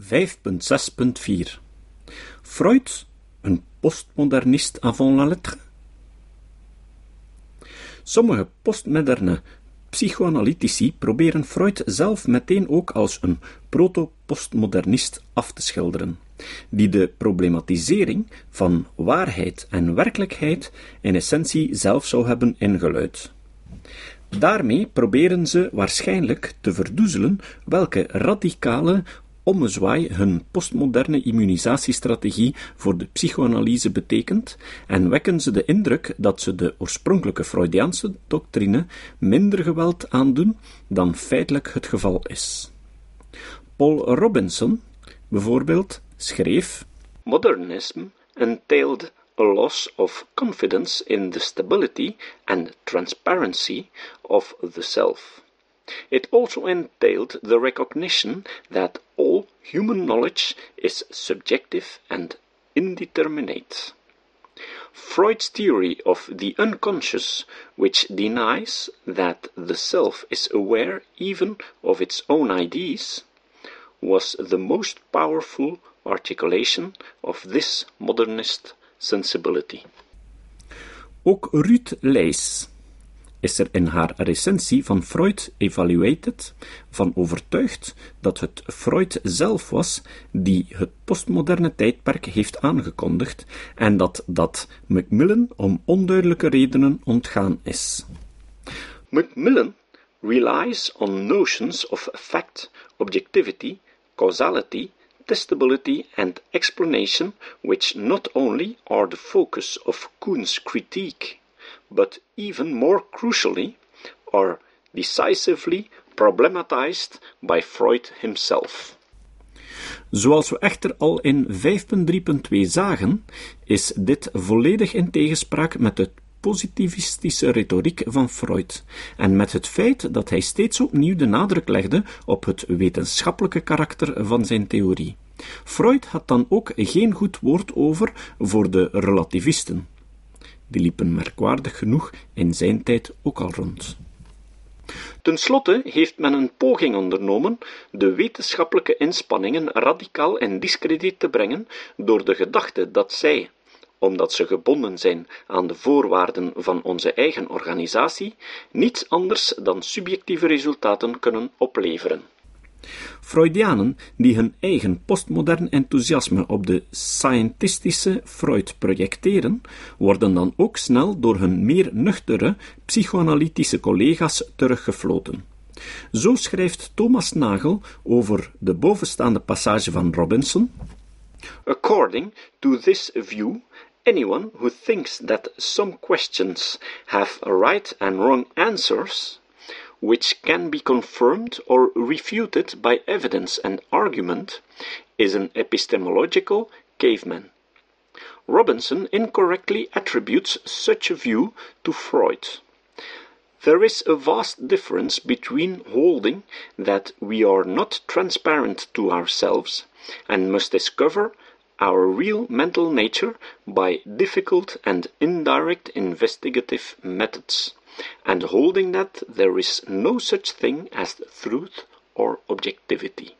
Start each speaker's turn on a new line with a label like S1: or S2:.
S1: 5.6.4 Freud, een postmodernist avant la lettre? Sommige postmoderne psychoanalytici proberen Freud zelf meteen ook als een proto-postmodernist af te schilderen, die de problematisering van waarheid en werkelijkheid in essentie zelf zou hebben ingeluid. Daarmee proberen ze waarschijnlijk te verdoezelen welke radicale ommezwaai hun postmoderne immunisatiestrategie voor de psychoanalyse betekent en wekken ze de indruk dat ze de oorspronkelijke Freudiaanse doctrine minder geweld aandoen dan feitelijk het geval is. Paul Robinson, bijvoorbeeld, schreef: Modernism entailed a loss of confidence in the stability and transparency of the self. It also entailed the recognition that all human knowledge is subjective and indeterminate. Freud's theory of the unconscious, which denies that the self is aware even of its own ideas, was the most powerful articulation of this modernist sensibility. Ook Ruth Leys is er in haar recensie van Freud Evaluated van overtuigd dat het Freud zelf was die het postmoderne tijdperk heeft aangekondigd en dat dat Macmillan om onduidelijke redenen ontgaan is. Macmillan relies on notions of fact, objectivity, causality, testability and explanation which not only are the focus of Kuhn's critique but even more crucially, are decisively problematized by Freud himself. Zoals we echter al in 5.3.2 zagen, is dit volledig in tegenspraak met de positivistische retoriek van Freud en met het feit dat hij steeds opnieuw de nadruk legde op het wetenschappelijke karakter van zijn theorie. Freud had dan ook geen goed woord over voor de relativisten die liepen merkwaardig genoeg in zijn tijd ook al rond. Ten slotte heeft men een poging ondernomen de wetenschappelijke inspanningen radicaal in discrediet te brengen door de gedachte dat zij, omdat ze gebonden zijn aan de voorwaarden van onze eigen organisatie, niets anders dan subjectieve resultaten kunnen opleveren. Freudianen die hun eigen postmodern enthousiasme op de scientistische Freud projecteren, worden dan ook snel door hun meer nuchtere psychoanalytische collega's teruggefloten. Zo schrijft Thomas Nagel over de bovenstaande passage van Robinson. According to this view, anyone who thinks that some questions have right and wrong answers which can be confirmed or refuted by evidence and argument, is an epistemological caveman. Robinson incorrectly attributes such a view to Freud. There is a vast difference between holding that we are not transparent to ourselves and must discover our real mental nature by difficult and indirect investigative methods and holding that there is no such thing as truth or objectivity.